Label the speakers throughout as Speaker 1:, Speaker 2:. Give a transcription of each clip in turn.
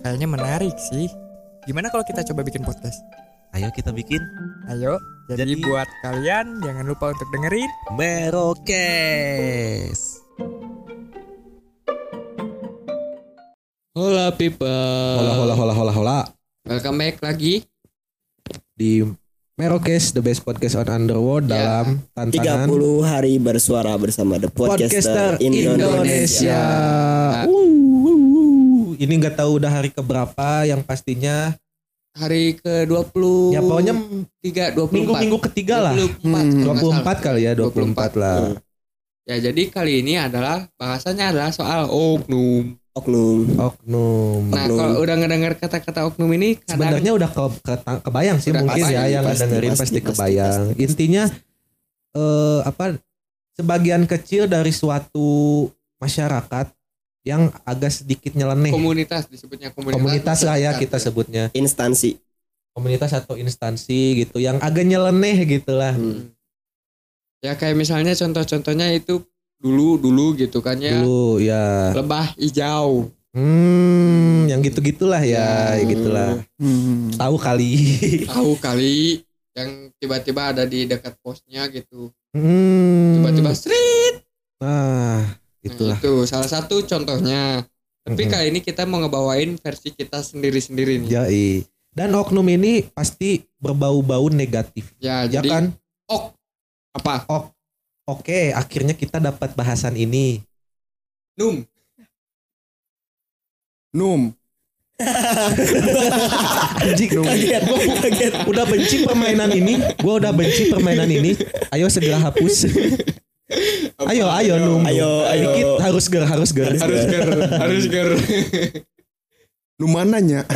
Speaker 1: Kayaknya menarik sih Gimana kalau kita coba bikin podcast?
Speaker 2: Ayo kita bikin
Speaker 1: Ayo Jadi,
Speaker 2: Jadi-
Speaker 1: buat kalian jangan lupa untuk dengerin
Speaker 2: Merokes.
Speaker 3: Hola people.
Speaker 4: Hola hola hola hola hola
Speaker 3: Welcome back lagi.
Speaker 4: di Merokes the best podcast on underworld
Speaker 3: Ya.
Speaker 4: dalam tantangan
Speaker 5: 30 hari bersuara bersama The
Speaker 4: podcaster
Speaker 5: Podcaster,
Speaker 4: Indonesia.
Speaker 5: Indonesia.
Speaker 4: Uh. Ini nggak tahu udah hari keberapa yang pastinya
Speaker 3: Hari ke-20
Speaker 4: ya pokoknya
Speaker 3: 3 24.
Speaker 4: minggu-minggu ketiga lah.
Speaker 3: 24,
Speaker 5: Hmm.
Speaker 3: kalau nggak
Speaker 4: 24 kali ya 24, lah.
Speaker 5: Hmm.
Speaker 3: Ya jadi kali ini adalah bahasanya adalah soal oknum.
Speaker 5: Oknum.
Speaker 4: Oknum.
Speaker 3: Nah,
Speaker 5: Oknum.
Speaker 3: kalau udah ngedengar kata-kata oknum ini kadang
Speaker 4: Sebenarnya udah ke, ke- kebayang sih
Speaker 3: Udah
Speaker 4: mungkin ya
Speaker 3: kebayang,
Speaker 4: yang
Speaker 5: pasti,
Speaker 4: dengerin
Speaker 5: pasti,
Speaker 4: pasti,
Speaker 5: pasti,
Speaker 4: kebayang.
Speaker 5: pasti, pasti.
Speaker 4: Intinya eh apa sebagian kecil dari suatu masyarakat yang agak sedikit nyeleneh.
Speaker 3: komunitas disebutnya komunitas.
Speaker 4: komunitas lah ya kita sebutnya
Speaker 5: Instansi.
Speaker 4: komunitas atau instansi gitu yang agak nyeleneh gitu lah
Speaker 5: Hmm.
Speaker 3: Ya kayak misalnya contoh-contohnya itu dulu dulu gitu kan ya.
Speaker 4: dulu ya
Speaker 3: Lebah hijau.
Speaker 4: hmm yang gitu gitulah ya,
Speaker 3: Ya.
Speaker 4: gitulah
Speaker 5: Hmm.
Speaker 4: tahu kali
Speaker 3: Tahu kali yang tiba-tiba ada di dekat posnya gitu.
Speaker 4: hmm
Speaker 3: Tiba-tiba street
Speaker 4: nah
Speaker 3: Nah,
Speaker 4: itulah
Speaker 3: itu salah satu contohnya. Tapi
Speaker 4: Mm-mm.
Speaker 3: kali ini kita mau ngebawain versi kita sendiri-sendiri nih.
Speaker 4: Dan oknum ini pasti berbau-bau negatif
Speaker 3: Ya,
Speaker 4: ya
Speaker 3: jadi
Speaker 4: kan
Speaker 3: ok apa?
Speaker 4: oke akhirnya kita dapat bahasan ini
Speaker 3: Num.
Speaker 5: Num.
Speaker 4: anjing
Speaker 5: Kaget, kaget.
Speaker 4: udah benci permainan ini gua udah benci permainan ini ayo segera hapus ayo ayo num
Speaker 5: Ayo, ayo.
Speaker 4: dikit harus ger harus ger
Speaker 3: Harus ger, harus ger.
Speaker 6: Lu mananya?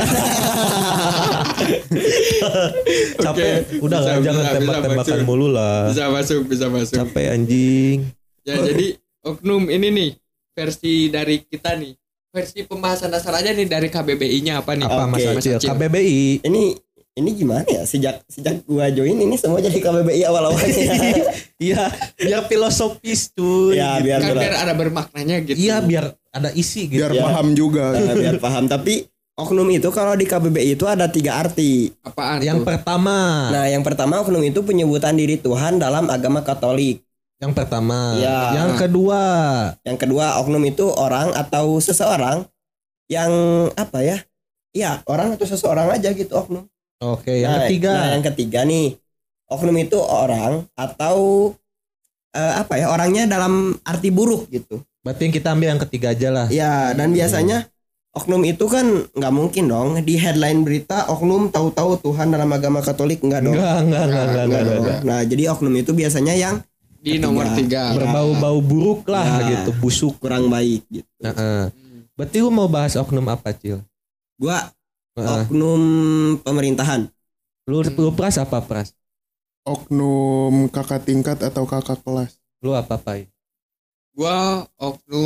Speaker 4: capek udah
Speaker 3: Bisa,
Speaker 4: lah
Speaker 3: bisa,
Speaker 4: jangan
Speaker 3: bisa
Speaker 4: tembak-tembakan mulu lah
Speaker 3: Bisa masuk, bisa masuk.
Speaker 4: capek anjing
Speaker 3: Ya, jadi oknum ini nih versi dari kita nih. Versi pembahasan dasar aja nih dari KBBI-nya apa nih?
Speaker 4: apa
Speaker 5: Oke.
Speaker 4: Mas Acil KBBI
Speaker 5: Ini ini gimana ya? Sejak sejak gua join ini semua jadi KBBI awal-awalnya.
Speaker 4: iya biar filosofis cuy
Speaker 5: ya
Speaker 4: gitu.
Speaker 5: biar
Speaker 3: Kan biar ada bermaknanya gitu.
Speaker 4: iya biar ada isi gitu
Speaker 6: Biar
Speaker 5: Ya.
Speaker 6: paham juga.
Speaker 5: Nah, biar paham. Tapi oknum itu kalau di KBBI itu ada tiga arti.
Speaker 3: Apaan
Speaker 4: yang
Speaker 3: tuh?
Speaker 4: pertama
Speaker 5: Nah, yang pertama oknum itu penyebutan diri Tuhan dalam agama Katolik.
Speaker 4: yang pertama
Speaker 5: Ya.
Speaker 4: yang kedua
Speaker 5: Yang kedua, oknum itu orang atau seseorang yang apa ya? Iya, orang atau seseorang aja gitu oknum.
Speaker 4: Oke yang
Speaker 5: Nah,
Speaker 4: ketiga
Speaker 5: Nah, yang ketiga nih, oknum itu orang atau eh, apa ya? Orangnya dalam arti buruk gitu.
Speaker 4: berarti yang kita ambil yang ketiga aja lah
Speaker 5: Ya, dan biasanya oknum itu kan nggak mungkin dong di headline berita oknum tahu-tahu Tuhan dalam agama Katolik enggak dong.
Speaker 4: enggak enggak enggak enggak, enggak,
Speaker 5: Enggak. Nah, jadi oknum itu biasanya yang
Speaker 3: di nomor tiga.
Speaker 4: berbau-bau buruk lah
Speaker 5: Ya.
Speaker 4: gitu busuk
Speaker 5: kurang baik gitu.
Speaker 4: Nah, eh. berarti lu mau bahas oknum apa cil
Speaker 5: Gua Oknum pemerintahan.
Speaker 4: lu lu pras apa pras?
Speaker 6: Oknum kakak tingkat atau kakak kelas.
Speaker 4: lu apa pai?
Speaker 3: Gua oknum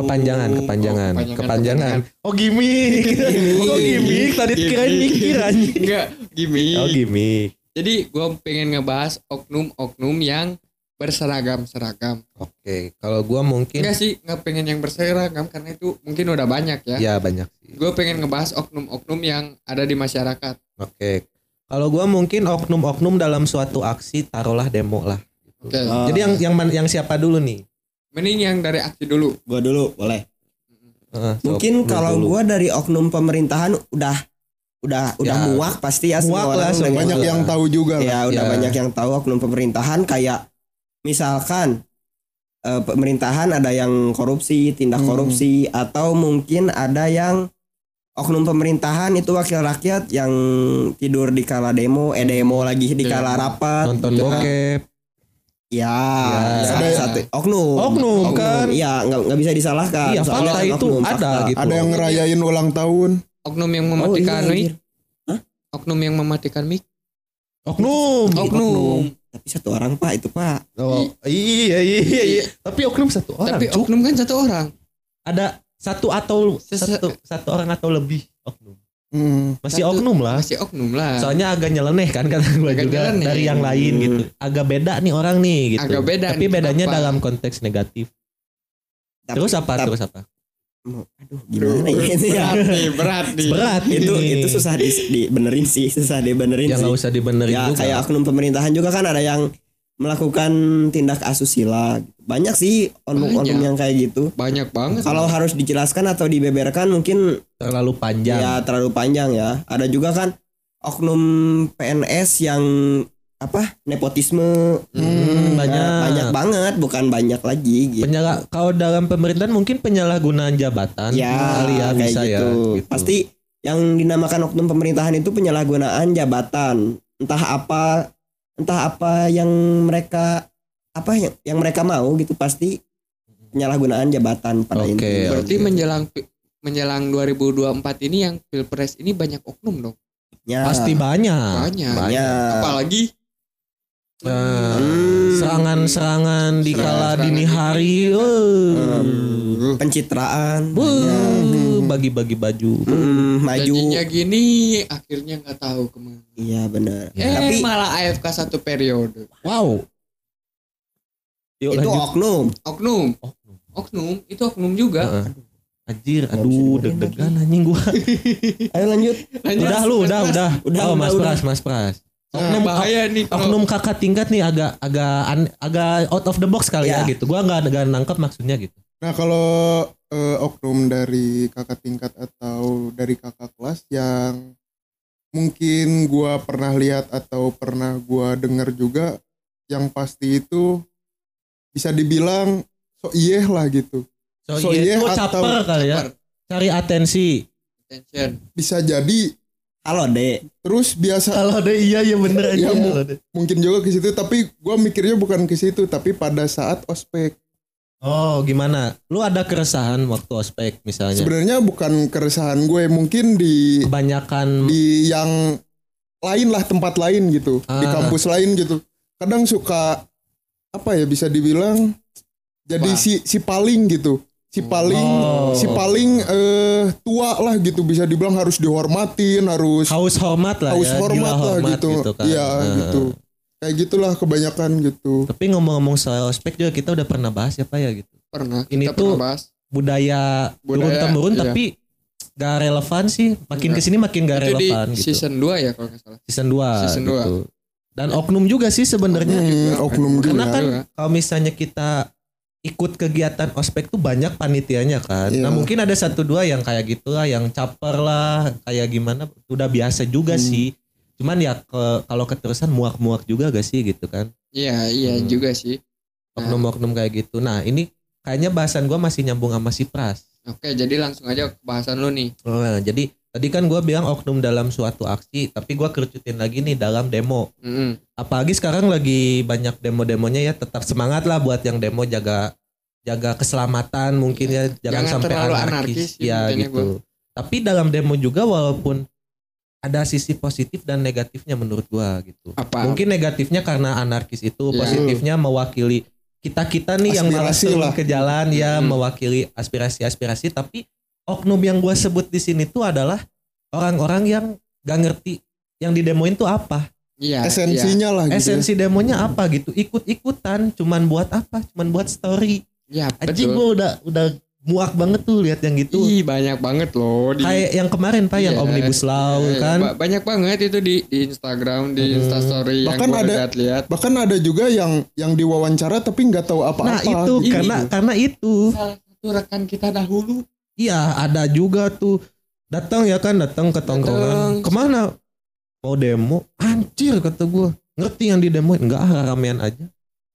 Speaker 4: kepanjangan kepanjangan
Speaker 3: Oh,
Speaker 4: kepanjangan. oh gimmick. Kok gimmick. Tadi kirain mikir anjing.
Speaker 3: Enggak, gimmick.
Speaker 4: oh gimmick.
Speaker 3: Jadi gua pengen ngebahas oknum-oknum yang berseragam-seragam.
Speaker 4: oke kalau gua mungkin
Speaker 3: Enggak sih, nggak pengen yang berseragam karena itu mungkin udah banyak ya.
Speaker 4: ya banyak sih
Speaker 3: Gue pengen ngebahas oknum-oknum yang ada di masyarakat.
Speaker 4: Oke. Kalau gua mungkin oknum-oknum dalam suatu aksi taruhlah demo lah.
Speaker 3: Oke.
Speaker 5: Oh,
Speaker 4: Jadi yang yang yang siapa dulu nih?
Speaker 3: Mending yang dari aksi dulu.
Speaker 5: gua dulu boleh.
Speaker 2: Heeh, so,
Speaker 5: Mungkin kalau
Speaker 2: dulu.
Speaker 5: gua dari oknum pemerintahan udah udah udah
Speaker 2: Ya.
Speaker 5: muak pasti ya semua
Speaker 4: Muak lah,
Speaker 5: orang
Speaker 4: semua.
Speaker 5: udah
Speaker 6: Banyak
Speaker 5: gitu.
Speaker 6: yang tahu juga lah.
Speaker 5: Ya udah
Speaker 2: Ya.
Speaker 5: banyak yang tahu oknum pemerintahan kayak misalkan eh, pemerintahan ada yang korupsi, tindak
Speaker 6: Hmm.
Speaker 5: korupsi atau mungkin ada yang oknum pemerintahan itu wakil rakyat yang tidur di kala demo, eh demo lagi di kala
Speaker 3: Demo.
Speaker 5: rapat.
Speaker 2: nonton
Speaker 5: gitu kan.
Speaker 2: bokep.
Speaker 5: Ya,
Speaker 2: Ya.
Speaker 5: satu,
Speaker 6: Ada-
Speaker 5: satu oknum.
Speaker 4: Oknum, kan?
Speaker 5: Iya, nggak nggak bisa disalahkan.
Speaker 4: Iya,
Speaker 5: Soalnya
Speaker 4: fakta
Speaker 5: kan
Speaker 4: itu
Speaker 5: oknum,
Speaker 4: ada
Speaker 5: fakta.
Speaker 4: gitu.
Speaker 6: Ada yang ngerayain ulang tahun.
Speaker 3: Oknum yang
Speaker 5: Oh, iya,
Speaker 3: mematikan mic.
Speaker 5: anjir.
Speaker 3: Oknum yang mematikan mic.
Speaker 4: Oknum.
Speaker 3: Oknum.
Speaker 5: Tapi satu orang pak itu pak.
Speaker 4: Oh, iya iya iya. Tapi oknum satu orang.
Speaker 3: Tapi
Speaker 4: Cuk.
Speaker 3: oknum kan satu orang.
Speaker 4: ada satu atau satu satu orang atau lebih oknum.
Speaker 6: Hmm.
Speaker 4: Masih
Speaker 3: Satu-
Speaker 4: oknum lah.
Speaker 3: Masih oknum lah.
Speaker 4: Soalnya agak nyeleneh kan kata gue
Speaker 3: Agak
Speaker 4: juga
Speaker 3: nyeleneh.
Speaker 4: dari yang lain
Speaker 5: Hmm.
Speaker 4: gitu. Agak beda nih orang nih gitu.
Speaker 3: Agak beda
Speaker 4: Tapi
Speaker 3: nih,
Speaker 4: bedanya
Speaker 3: kenapa?
Speaker 4: dalam konteks negatif.
Speaker 5: Tapi-
Speaker 4: Terus apa?
Speaker 5: tapi-
Speaker 4: Terus apa?
Speaker 5: Aduh, gimana ya ini ya?
Speaker 3: berat nih, berat
Speaker 5: itu itu susah di, dibenerin sih, susah dibenerin sih.
Speaker 4: nggak usah dibenerin
Speaker 5: ya
Speaker 4: juga.
Speaker 5: kayak oknum pemerintahan juga kan ada yang melakukan tindak asusila. Banyak sih oknum-oknum yang kayak gitu.
Speaker 3: Banyak banget.
Speaker 5: Kalau harus dijelaskan atau dibeberkan mungkin
Speaker 4: terlalu panjang.
Speaker 5: ya terlalu panjang ya. Ada juga kan oknum PNS yang apa nepotisme
Speaker 4: Hmm, banyak.
Speaker 5: Ya, banyak banget bukan banyak lagi gitu.
Speaker 4: Penyala- kalau dalam pemerintahan mungkin penyalahgunaan jabatan
Speaker 5: ya,
Speaker 4: kali ya
Speaker 5: kayak
Speaker 4: bisa ya.
Speaker 5: gitu.
Speaker 4: gitu.
Speaker 5: Pasti yang dinamakan oknum pemerintahan itu penyalahgunaan jabatan. Entah apa entah apa yang mereka apa yang yang mereka mau gitu pasti penyalahgunaan jabatan pada
Speaker 4: Oke,
Speaker 5: intinya.
Speaker 3: Berarti
Speaker 4: Oke.
Speaker 3: menjelang menjelang 2024 ini yang pilpres ini banyak oknum dong.
Speaker 5: Ya.
Speaker 4: pasti banyak.
Speaker 3: Banyak.
Speaker 5: banyak.
Speaker 3: Apalagi
Speaker 5: Hmm.
Speaker 4: Serangan-serangan di kala dini
Speaker 3: di-
Speaker 4: hari. eh.
Speaker 5: pencitraan.
Speaker 4: Wuh, bagi-bagi baju.
Speaker 5: Hmm, maju.
Speaker 3: Janjinya gini akhirnya nggak tahu ke mana.
Speaker 5: Iya benar.
Speaker 3: Eh
Speaker 5: Tapi
Speaker 3: malah AFK satu periode.
Speaker 4: Wow. Yuk
Speaker 5: itu
Speaker 4: lanjut.
Speaker 5: oknum.
Speaker 3: Oknum. Oknum itu oknum juga.
Speaker 4: Anjir, aduh deg-degan anjing gua.
Speaker 5: Ayo lanjut.
Speaker 3: Lanjut.
Speaker 4: udah lu, udah, udah.
Speaker 5: Udah,
Speaker 4: oh,
Speaker 5: udah,
Speaker 4: Mas
Speaker 5: udah.
Speaker 4: Pras, Mas Pras.
Speaker 3: Nah,
Speaker 4: Oknum,
Speaker 3: bahaya nih kalau
Speaker 4: oknum kakak tingkat nih agak agak an- agak out of the box kali ya,
Speaker 5: Ya.
Speaker 4: gitu. Gua nggak nggak nangkep maksudnya gitu.
Speaker 6: Nah kalau eh, oknum dari kakak tingkat atau dari kakak kelas yang mungkin gua pernah lihat atau pernah gua dengar juga yang pasti itu bisa dibilang so iya lah gitu.
Speaker 4: So,
Speaker 6: So,
Speaker 4: iya,
Speaker 6: iya
Speaker 4: itu
Speaker 6: atau-
Speaker 4: caper kali ya.
Speaker 3: Caper.
Speaker 4: Cari atensi.
Speaker 3: Attention.
Speaker 6: Bisa jadi
Speaker 5: Halo Dek.
Speaker 6: terus biasa
Speaker 4: Kalau deh iya iya bener aja.
Speaker 6: Iya, mu-
Speaker 4: Kalau deh.
Speaker 6: mungkin juga ke situ tapi gua mikirnya bukan ke situ tapi pada saat ospek
Speaker 4: Oh, gimana? Lu ada keresahan waktu ospek misalnya?
Speaker 6: sebenarnya bukan keresahan gue mungkin di
Speaker 4: Kebanyakan
Speaker 6: di yang lain lah tempat lain gitu di
Speaker 4: Ah.
Speaker 6: kampus lain gitu kadang suka apa ya bisa dibilang jadi si si paling gitu si paling
Speaker 4: Oh.
Speaker 6: Si paling eh, tua lah gitu bisa dibilang harus dihormatin harus
Speaker 4: haus hormat lah
Speaker 6: haus
Speaker 4: ya.
Speaker 6: hormat lah
Speaker 4: hormat
Speaker 6: gitu
Speaker 4: kan.
Speaker 6: iya
Speaker 4: Heeh.
Speaker 6: gitu kayak gitulah kebanyakan gitu
Speaker 4: Tapi ngomong-ngomong soal ospek juga kita udah pernah bahas ya Pak ya gitu.
Speaker 3: Pernah.
Speaker 4: Ini
Speaker 3: kita
Speaker 4: tuh-
Speaker 3: pernah bahas.
Speaker 4: Budaya, turun temurun
Speaker 3: iya.
Speaker 4: tapi gak relevan sih. Makin
Speaker 3: Enggak.
Speaker 4: ke sini makin gak
Speaker 3: itu di
Speaker 4: relevan gitu.
Speaker 3: season 2 ya kalau nggak salah.
Speaker 4: season 2
Speaker 3: Season dua.
Speaker 4: gitu. Dan oknum juga sih sebenarnya.
Speaker 6: Oknum
Speaker 4: Karena
Speaker 6: juga
Speaker 4: kan
Speaker 3: juga.
Speaker 4: kalau misalnya kita ikut kegiatan ospek tuh banyak panitianya kan.
Speaker 6: Iya.
Speaker 4: Nah mungkin ada satu dua yang kayak gitu lah, yang caper lah, kayak gimana, udah biasa juga
Speaker 6: Hmm.
Speaker 4: sih. Cuman ya ke- kalau keterusan muak-muak juga gak sih gitu kan.
Speaker 3: Iya, iya
Speaker 4: Hmm.
Speaker 3: juga sih.
Speaker 4: Oknum-oknum kayak gitu. Nah ini kayaknya bahasan gua masih nyambung sama si Pras.
Speaker 3: Oke, jadi langsung aja ke bahasan lu nih.
Speaker 4: Nah, jadi tadi kan gua bilang oknum dalam suatu aksi, tapi gua kerucutin lagi nih dalam demo.
Speaker 3: Mm-mm.
Speaker 4: apalagi sekarang lagi banyak demo-demonya ya tetap semangat lah buat yang demo jaga jaga keselamatan mungkin ya jangan,
Speaker 3: Jangan
Speaker 4: sampai anarkis,
Speaker 3: anarkis
Speaker 4: ya
Speaker 3: intinya
Speaker 4: gitu. Tapi dalam demo juga walaupun ada sisi positif dan negatifnya menurut gua gitu.
Speaker 3: Apa?
Speaker 4: Mungkin negatifnya karena anarkis itu,
Speaker 3: Iya.
Speaker 4: positifnya mewakili kita-kita nih yang malas
Speaker 6: Aspirasi
Speaker 4: turun
Speaker 6: lah.
Speaker 4: ke jalan ya
Speaker 3: Hmm.
Speaker 4: mewakili aspirasi-aspirasi tapi oknum yang gua sebut di sini tuh adalah orang-orang yang gak ngerti yang didemoin tuh apa
Speaker 3: Iya.
Speaker 6: esensinya lah gitu ya.
Speaker 4: esensi demonya apa gitu ikut-ikutan cuman buat apa cuman buat story
Speaker 3: Iya, ya,
Speaker 4: anjing
Speaker 3: betul.
Speaker 4: gue udah udah muak banget tuh lihat yang gitu
Speaker 3: Ih, banyak banget loh di
Speaker 4: kayak yang kemarin pak yang
Speaker 3: Iya,
Speaker 4: omnibus law
Speaker 3: iya,
Speaker 4: kan
Speaker 3: ba- banyak banget itu di, di Instagram, di
Speaker 4: Hmm.
Speaker 3: Instastory yang
Speaker 6: Bahkan
Speaker 3: gua
Speaker 6: ada-
Speaker 3: lihat-lihat.
Speaker 6: bahkan ada juga yang yang diwawancara tapi nggak tahu apa-apa
Speaker 4: nah itu
Speaker 6: gitu.
Speaker 4: karena karena itu
Speaker 3: Salah satu rekan kita dahulu
Speaker 4: Iya ada juga tuh. Datang ya kan datang ke tongkrongan.
Speaker 3: Ke
Speaker 4: mana? Mau demo? Anjir kata gue ngerti yang di demo enggak ramean aja.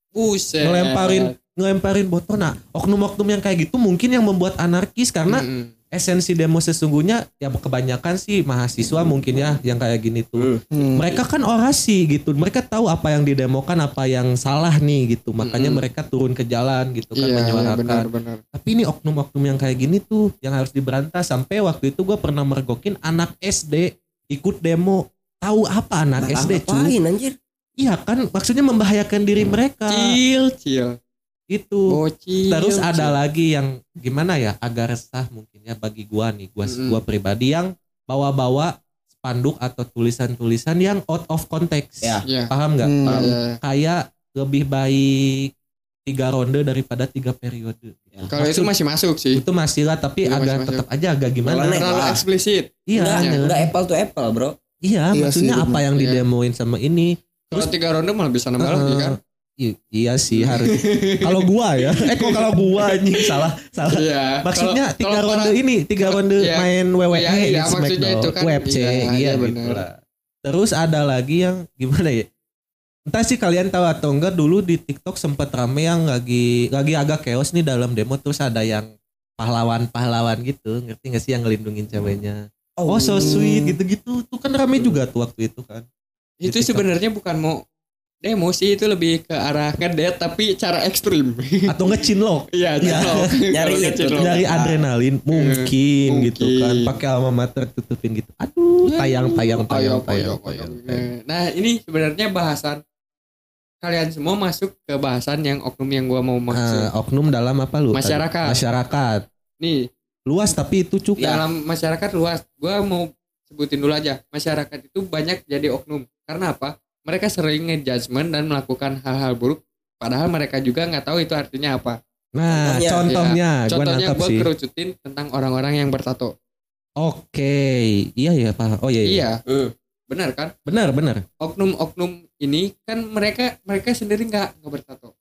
Speaker 3: Buset.
Speaker 4: ngelemparin ngelemparin botol. Nah oknum-oknum yang kayak gitu mungkin yang membuat anarkis karena
Speaker 3: Mm-mm.
Speaker 4: Esensi demo sesungguhnya ya kebanyakan sih mahasiswa mungkin ya yang kayak gini tuh
Speaker 5: Hmm.
Speaker 4: mereka kan orasi gitu mereka tahu apa yang didemokan apa yang salah nih gitu makanya
Speaker 3: Mm-mm.
Speaker 4: mereka turun ke jalan gitu kan
Speaker 3: Iya,
Speaker 4: menyuarakan
Speaker 3: benar-benar.
Speaker 4: tapi ini oknum-oknum yang kayak gini tuh yang harus diberantas sampai waktu itu gue pernah mergokin anak SD ikut demo tahu apa anak SD cuy
Speaker 5: anjir?
Speaker 4: iya kan maksudnya membahayakan diri mereka
Speaker 3: Cil, cil.
Speaker 4: Itu
Speaker 3: Bocil.
Speaker 4: terus ada lagi yang gimana ya agak resah mungkin ya bagi gua nih gua
Speaker 3: Mm-mm.
Speaker 4: gua pribadi yang bawa-bawa spanduk atau tulisan-tulisan yang out of context
Speaker 5: Ya.
Speaker 3: Iya.
Speaker 4: paham nggak
Speaker 6: Hmm.
Speaker 4: Paham. Kayak lebih baik tiga ronde daripada tiga periode
Speaker 3: Kalau itu masih masuk sih.
Speaker 4: itu masih lah tapi
Speaker 3: Itu
Speaker 4: agak tetap aja agak gimana.
Speaker 3: Terlalu eksplisit.
Speaker 4: iya
Speaker 5: enggak apple to apple, Bro.
Speaker 4: iya
Speaker 6: Iya
Speaker 4: maksudnya
Speaker 6: sih,
Speaker 4: apa
Speaker 6: bener.
Speaker 4: yang
Speaker 3: Iya.
Speaker 4: didemoin sama ini
Speaker 3: Kalau tiga ronde malah bisa nambah
Speaker 4: Eh,
Speaker 3: lagi kan.
Speaker 4: I- iya sih harus kalau gua ya eh kok kalau gua anjing salah salah
Speaker 3: Iya.
Speaker 4: Maksudnya
Speaker 3: Kalau-
Speaker 4: tiga
Speaker 3: kalau
Speaker 4: ronde
Speaker 3: para-
Speaker 4: ini tiga ronde
Speaker 3: Iya.
Speaker 4: main WWE
Speaker 3: Iya, iya, maksudnya
Speaker 4: Smackdown,
Speaker 3: itu kan.
Speaker 4: UFC
Speaker 3: Iya,
Speaker 4: iya,
Speaker 3: iya,
Speaker 4: gitu lah. Terus ada lagi yang gimana ya? Entah sih kalian tahu atau enggak dulu di TikTok sempat rame yang lagi lagi agak chaos nih dalam demo terus ada yang pahlawan-pahlawan gitu, ngerti gak sih yang ngelindungin ceweknya? Oh, so sweet gitu-gitu, tuh kan rame juga tuh waktu itu kan.
Speaker 3: Itu sebenarnya bukan mau demo sih itu lebih ke arah ngedet tapi cara ekstrim.
Speaker 4: Atau ngechinlock,
Speaker 3: Iya,
Speaker 4: Iya.
Speaker 3: cinlok.
Speaker 5: Nyari itu.
Speaker 3: ngecilok.
Speaker 4: dari adrenalin mungkin, gitu kan, pakai alma mater tutupin gitu. Aduh, tayang tayang tayang tayang.
Speaker 3: Nah, ini sebenarnya bahasan kalian semua masuk ke bahasan yang oknum yang gua mau maksud.
Speaker 4: Nah, oknum dalam apa lu?
Speaker 3: Masyarakat.
Speaker 4: Masyarakat.
Speaker 3: Nih,
Speaker 4: Luas tapi itu cukup.
Speaker 3: dalam masyarakat luas, gua mau sebutin dulu aja. Masyarakat itu banyak jadi oknum. Karena apa? Mereka sering ngejudgment dan melakukan hal-hal buruk padahal mereka juga nggak tahu itu artinya apa.
Speaker 4: Nah,
Speaker 5: Contohnya.
Speaker 4: contohnya, gua
Speaker 3: Contohnya
Speaker 4: nangkap
Speaker 3: gua
Speaker 4: sih.
Speaker 3: kerucutin tentang orang-orang yang bertato.
Speaker 4: Oke, iya ya Pak. Oh iya, iya.
Speaker 3: Iya,
Speaker 5: Hmm.
Speaker 3: benar kan?
Speaker 4: Benar, benar.
Speaker 3: Oknum-oknum ini kan mereka mereka sendiri nggak nggak bertato.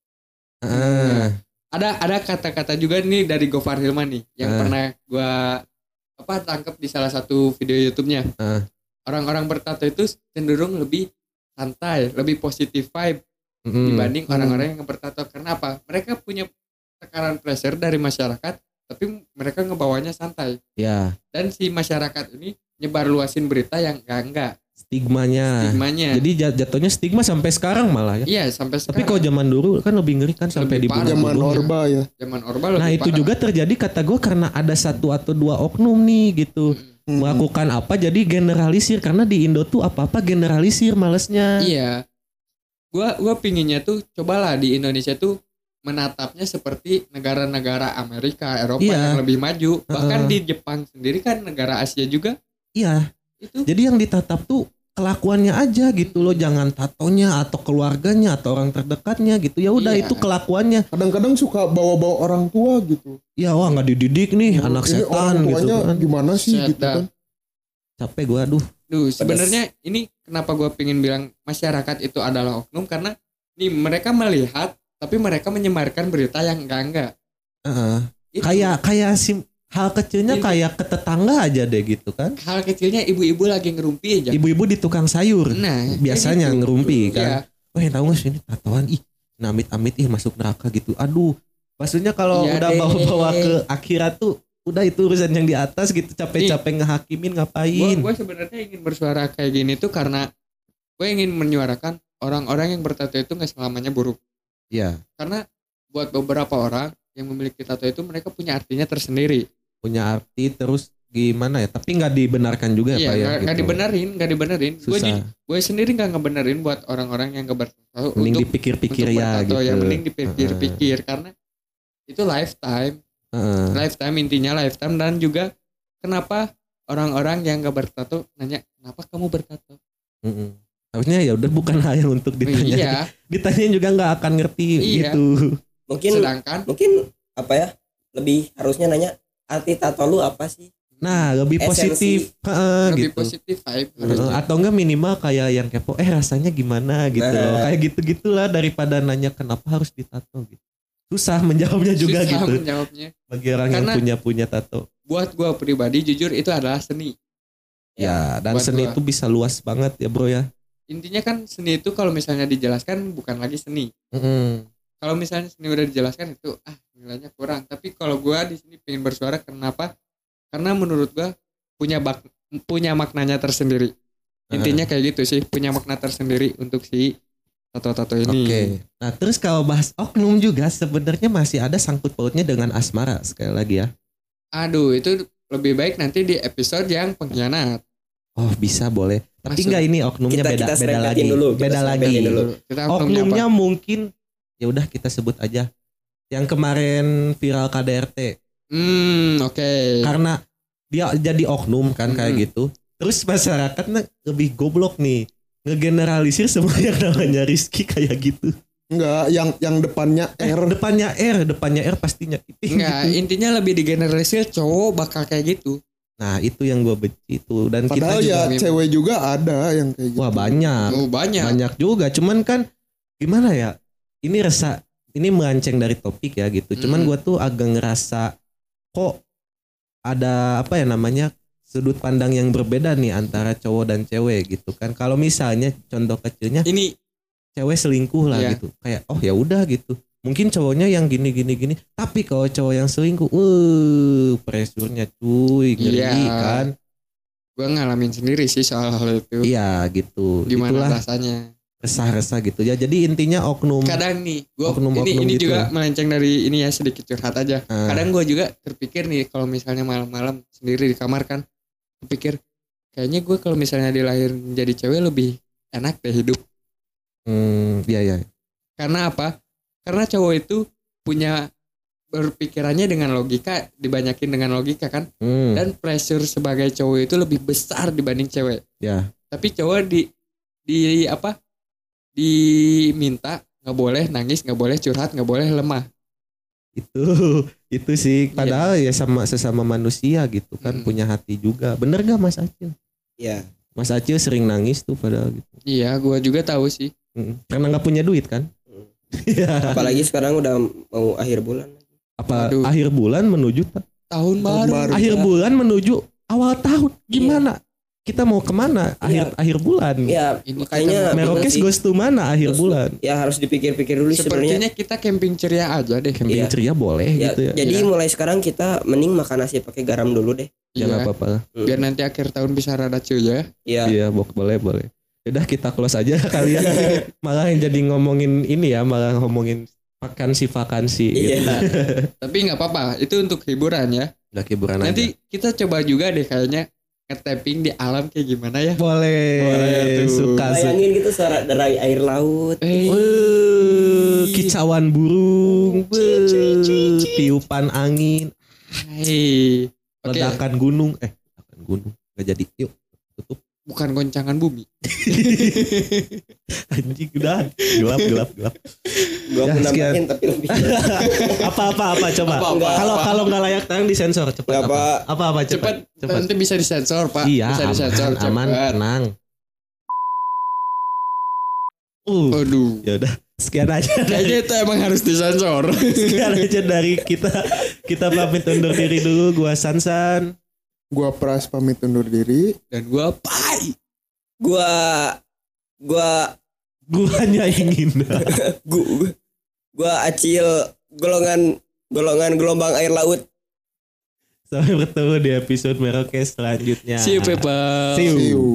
Speaker 4: Ah,
Speaker 3: ada ada kata-kata juga nih dari Gofar Hilman nih yang
Speaker 4: Ah.
Speaker 3: pernah gua apa tangkap di salah satu video YouTube-nya.
Speaker 4: Ah.
Speaker 3: Orang-orang bertato itu cenderung lebih santai, lebih positif vibe
Speaker 4: mm,
Speaker 3: dibanding orang-orang yang bertato. Karena apa? Mereka punya tekanan pressure dari masyarakat, tapi mereka ngebawanya santai.
Speaker 4: ya,
Speaker 3: Dan si masyarakat ini nyebar luasin berita yang enggak enggak
Speaker 4: stigmanya.
Speaker 3: stigmanya.
Speaker 4: Jadi jat- jatuhnya stigma sampai sekarang malah ya.
Speaker 3: iya sampai
Speaker 4: Tapi
Speaker 3: sekarang.
Speaker 4: kalau zaman dulu kan lebih ngeri kan sampai
Speaker 3: parah.
Speaker 6: Zaman
Speaker 4: dibunuh.
Speaker 6: Orba ya.
Speaker 3: zaman Orba
Speaker 4: Nah itu
Speaker 3: parah.
Speaker 4: juga terjadi kata gue karena ada satu atau dua oknum nih gitu
Speaker 6: Hmm.
Speaker 4: Melakukan apa jadi generalisir karena di Indo tuh apa apa generalisir malesnya.
Speaker 3: Iya. Gua gua pinginnya tuh cobalah di Indonesia tuh menatapnya seperti negara-negara Amerika, Eropa
Speaker 4: Iya.
Speaker 3: yang lebih maju. Bahkan
Speaker 4: Heeh.
Speaker 3: di Jepang sendiri kan negara Asia juga
Speaker 4: Iya.
Speaker 3: itu
Speaker 4: Jadi yang ditatap tuh kelakuannya aja gitu loh, jangan tatonya atau keluarganya atau orang terdekatnya gitu. Ya udah
Speaker 3: Iya.
Speaker 4: itu kelakuannya.
Speaker 6: Kadang-kadang suka bawa-bawa orang tua gitu.
Speaker 4: Ya wah nggak dididik nih anak
Speaker 6: Ini
Speaker 4: setan
Speaker 6: orang
Speaker 4: gitu
Speaker 6: tuanya
Speaker 4: kan.
Speaker 6: gimana sih
Speaker 3: Setan.
Speaker 6: gitu kan.
Speaker 4: Capek gua aduh.
Speaker 3: Duh, sebenarnya ini kenapa gua pingin bilang masyarakat itu adalah oknum karena nih mereka melihat tapi mereka menyebarkan berita yang enggak-enggak.
Speaker 4: Heeh.
Speaker 3: Itu
Speaker 4: Kayak kayak sim hal kecilnya
Speaker 3: Ini-
Speaker 4: kayak ke tetangga aja deh gitu kan.
Speaker 3: hal kecilnya ibu-ibu lagi ngerumpi aja.
Speaker 4: Ibu-ibu di tukang sayur.
Speaker 3: Nah,
Speaker 4: biasanya
Speaker 3: gitu.
Speaker 4: ngerumpi
Speaker 3: Iya.
Speaker 4: kan. Wah, tahu nggak sih ini tatoan ih, amit-amit ih masuk neraka gitu. Aduh. Maksudnya kalau
Speaker 3: Iya
Speaker 4: udah bawa-bawa ke akhirat tuh udah itu urusan yang di atas gitu capek-capek ngehakimin
Speaker 3: Gue
Speaker 4: ngapain.
Speaker 3: gue sebenarnya ingin bersuara kayak gini tuh karena gue ingin menyuarakan orang-orang yang bertato itu nggak selamanya buruk.
Speaker 4: Ya,
Speaker 3: Karena buat beberapa orang yang memiliki tato itu mereka punya artinya tersendiri.
Speaker 4: Punya arti terus gimana ya? Tapi nggak dibenarkan juga
Speaker 3: Iya,
Speaker 4: Pak ya.
Speaker 3: nggak
Speaker 4: gitu.
Speaker 3: dibenerin, nggak dibenerin. Gue gue sendiri nggak ngebenerin buat orang-orang yang nggak bertato
Speaker 4: Mending
Speaker 3: untuk
Speaker 4: dipikir-pikir
Speaker 3: untuk
Speaker 4: ya
Speaker 3: bertato,
Speaker 4: gitu.
Speaker 3: ya mending dipikir-pikir karena itu lifetime,
Speaker 4: Heeh.
Speaker 3: lifetime intinya lifetime dan juga kenapa orang-orang yang nggak bertato nanya kenapa kamu bertato?
Speaker 4: Mm-mm. Harusnya ya udah bukan hal yang untuk ditanya.
Speaker 3: Iya,
Speaker 4: Ditanyain juga nggak akan ngerti
Speaker 3: Iya.
Speaker 4: gitu.
Speaker 5: Mungkin
Speaker 3: sedangkan
Speaker 5: mungkin apa ya? Lebih harusnya nanya arti tato lu apa sih?
Speaker 4: Nah, lebih
Speaker 5: Esensi.
Speaker 4: positif, Heeh,
Speaker 3: lebih
Speaker 4: gitu.
Speaker 3: positif vibe harusnya.
Speaker 4: atau enggak minimal kayak yang kepo eh rasanya gimana gitu
Speaker 5: Nah.
Speaker 4: loh. kayak gitu gitulah daripada nanya kenapa harus ditato gitu susah menjawabnya juga
Speaker 3: Susah
Speaker 4: gitu
Speaker 3: menjawabnya.
Speaker 4: bagi orang
Speaker 3: Karena-
Speaker 4: yang punya punya tato
Speaker 3: buat gua pribadi jujur itu adalah seni
Speaker 4: Ya, dan
Speaker 3: buat
Speaker 4: seni
Speaker 3: gua.
Speaker 4: itu bisa luas banget ya bro ya.
Speaker 3: intinya kan seni itu kalau misalnya dijelaskan bukan lagi seni
Speaker 4: Mm-mm.
Speaker 3: Kalau misalnya seni udah dijelaskan itu ah nilainya kurang tapi kalau gua di sini pengen bersuara kenapa karena menurut gua punya bak punya maknanya tersendiri intinya kayak gitu sih punya makna tersendiri untuk si tato-tato ini
Speaker 4: Oke. Nah terus kalau bahas oknum juga sebenarnya masih ada sangkut pautnya dengan asmara sekali lagi ya.
Speaker 3: aduh itu lebih baik nanti di episode yang pengkhianat
Speaker 4: Oh bisa boleh. Tapi enggak ini oknumnya
Speaker 5: Kita-
Speaker 4: beda
Speaker 5: kita
Speaker 4: beda lagi.
Speaker 5: dulu, kita
Speaker 4: beda lagi.
Speaker 5: dulu.
Speaker 3: kita oknumnya apa?
Speaker 4: Oknumnya mungkin ya udah kita sebut aja. Yang kemarin viral KDRT
Speaker 3: hmm oke
Speaker 4: karena dia jadi oknum kan kayak
Speaker 3: Hmm.
Speaker 4: gitu. Terus masyarakatnya lebih goblok nih ngegeneralisir semua yang namanya Rizky kayak gitu.
Speaker 6: Enggak, yang yang depannya
Speaker 4: Eh,
Speaker 6: R.
Speaker 4: depannya R, depannya R pastinya.
Speaker 3: Enggak,
Speaker 4: Gitu.
Speaker 3: intinya lebih digeneralisir cowok bakal kayak gitu.
Speaker 4: Nah itu yang gue benci tuh dan
Speaker 6: Padahal
Speaker 4: kita juga
Speaker 6: ya cewek juga ada yang kayak gitu.
Speaker 4: wah banyak
Speaker 3: Oh, banyak.
Speaker 4: banyak juga cuman kan gimana ya ini rasa ini melenceng dari topik ya gitu cuman
Speaker 3: Hmm.
Speaker 4: gua tuh agak ngerasa kok ada apa ya namanya sudut pandang yang berbeda nih antara cowok dan cewek gitu kan kalau misalnya contoh kecilnya
Speaker 3: Ini
Speaker 4: cewek selingkuh lah
Speaker 3: Iya.
Speaker 4: gitu kayak oh ya udah gitu mungkin cowoknya yang gini gini gini tapi kalau cowok yang selingkuh uh presurnya cuy ngeri
Speaker 3: Iya.
Speaker 4: kan
Speaker 3: gua ngalamin sendiri sih soal hal itu.
Speaker 4: iya gitu
Speaker 3: Gimana
Speaker 4: itulah
Speaker 3: rasanya?
Speaker 4: Resah-resah gitu ya jadi intinya oknum
Speaker 3: Kadang nih, gua
Speaker 4: Oknum-oknum
Speaker 3: ini ini
Speaker 4: gitu
Speaker 3: juga
Speaker 4: ya.
Speaker 3: melenceng dari ini ya sedikit curhat aja.
Speaker 4: Ah.
Speaker 3: Kadang gua juga terpikir nih kalau misalnya malam-malam sendiri di kamar kan, kepikir kayaknya gue kalau misalnya dilahir jadi cewek lebih enak deh hidup.
Speaker 4: Hmm, iya iya.
Speaker 3: Karena apa? Karena cowok itu punya berpikirannya dengan logika dibanyakin dengan logika kan
Speaker 4: Hmm,
Speaker 3: dan pressure sebagai cowok itu lebih besar dibanding cewek
Speaker 4: ya.
Speaker 3: tapi cowok di di apa diminta nggak boleh nangis nggak boleh curhat nggak boleh lemah
Speaker 4: Itu itu sih padahal ya sama sesama manusia gitu kan
Speaker 3: Mm.
Speaker 4: punya hati juga. Bener gak Mas Acil?
Speaker 5: Iya.
Speaker 4: Mas Acil sering nangis tuh padahal gitu.
Speaker 3: iya gua juga tahu sih
Speaker 4: Mm. Karena nggak punya duit kan?
Speaker 5: Mm.
Speaker 4: Iya.
Speaker 5: Apalagi sekarang udah mau akhir bulan.
Speaker 4: Apa
Speaker 3: Aduh.
Speaker 4: akhir bulan menuju
Speaker 3: tahun baru
Speaker 6: baru.
Speaker 4: akhir
Speaker 5: Iya.
Speaker 4: bulan menuju awal tahun gimana? Kita mau ke mana? Akhir akhir bulan.
Speaker 5: Ya
Speaker 3: Ini
Speaker 5: makanya
Speaker 4: Merokes goes to mana akhir bulan?
Speaker 5: ya harus dipikir-pikir dulu sebenarnya.
Speaker 3: sepertinya kita camping ceria aja deh
Speaker 4: Camping
Speaker 5: Iya.
Speaker 4: ceria boleh
Speaker 5: Ya,
Speaker 4: gitu ya.
Speaker 5: jadi
Speaker 3: Iya.
Speaker 5: mulai sekarang kita mending makan nasi pakai garam dulu deh.
Speaker 4: Ya nggak
Speaker 3: Iya.
Speaker 4: apa-apa.
Speaker 3: biar nanti akhir tahun bisa rada cuy ya
Speaker 5: Iya.
Speaker 4: Iya, bo- boleh boleh. Udah kita close aja kalian. malah yang jadi ngomongin ini ya, malah ngomongin vakansi vakansi.
Speaker 5: Iya.
Speaker 4: Gitu.
Speaker 3: tapi nggak apa-apa itu untuk hiburan ya
Speaker 4: Udah hiburan aja.
Speaker 3: nanti kita coba juga deh kayaknya nge-tapping di alam kayak gimana ya
Speaker 4: boleh.
Speaker 3: Boleh.
Speaker 4: Suka.
Speaker 5: Bayangin gitu suara derai air laut.
Speaker 3: eh
Speaker 4: Wih, kicauan burung, wih, tiupan angin,
Speaker 3: hai. Oke,
Speaker 4: ledakan gunung, eh ledakan gunung nggak jadi. Yuk tutup.
Speaker 3: Bukan goncangan bumi.
Speaker 4: Anjing udah gelap gelap gelap.
Speaker 5: Gua
Speaker 4: Ya,
Speaker 5: nambahin tapi lebih.
Speaker 4: Apa apa apa coba. Kalau kalau nggak layak tayang disensor cepat apa?
Speaker 5: Pak.
Speaker 4: Apa apa cepat.
Speaker 3: Cepat,
Speaker 4: Cepat.
Speaker 3: nanti bisa disensor, Pak.
Speaker 4: Iya,
Speaker 3: bisa disensor,
Speaker 4: aman, aman,
Speaker 3: cepat.
Speaker 4: tenang. Uh,
Speaker 3: Aduh.
Speaker 4: ya udah sekian aja
Speaker 3: Kayaknya itu emang harus disensor.
Speaker 4: sekian aja dari kita kita pamit undur diri dulu gua Sansan
Speaker 6: Gua Pras pamit undur diri.
Speaker 3: Dan gua pai.
Speaker 5: Gua gua
Speaker 4: gua ingin
Speaker 5: gua, gua acil golongan golongan gelombang air laut.
Speaker 4: sampai bertemu di episode Merokes selanjutnya
Speaker 3: See you people.
Speaker 4: See you.
Speaker 6: See you.